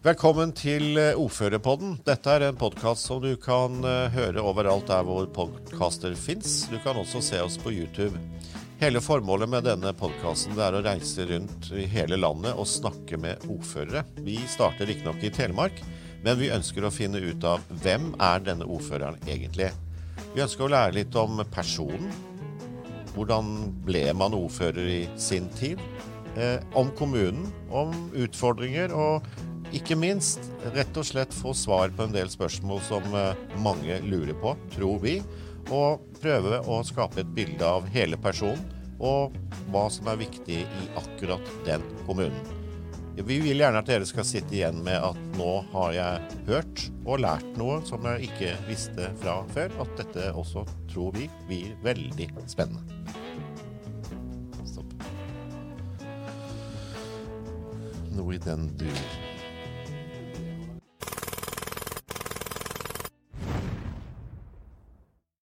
Velkommen til eh, Ordførerpodden. Dette er en podkast som du kan eh, høre overalt der hvor podkaster fins. Du kan også se oss på YouTube. Hele formålet med denne podkasten er å reise rundt i hele landet og snakke med ordførere. Vi starter riktignok i Telemark, men vi ønsker å finne ut av hvem er denne ordføreren egentlig. Vi ønsker å lære litt om personen. Hvordan ble man ordfører i sin tid? Eh, om kommunen, om utfordringer og ikke minst rett og slett få svar på en del spørsmål som eh, mange lurer på, tror vi. Og prøve å skape et bilde av hele personen og hva som er viktig i akkurat den kommunen. Vi vil gjerne at dere skal sitte igjen med at nå har jeg hørt og lært noe som jeg ikke visste fra før. At dette også, tror vi, blir veldig spennende. Stopp. Noe i den dur.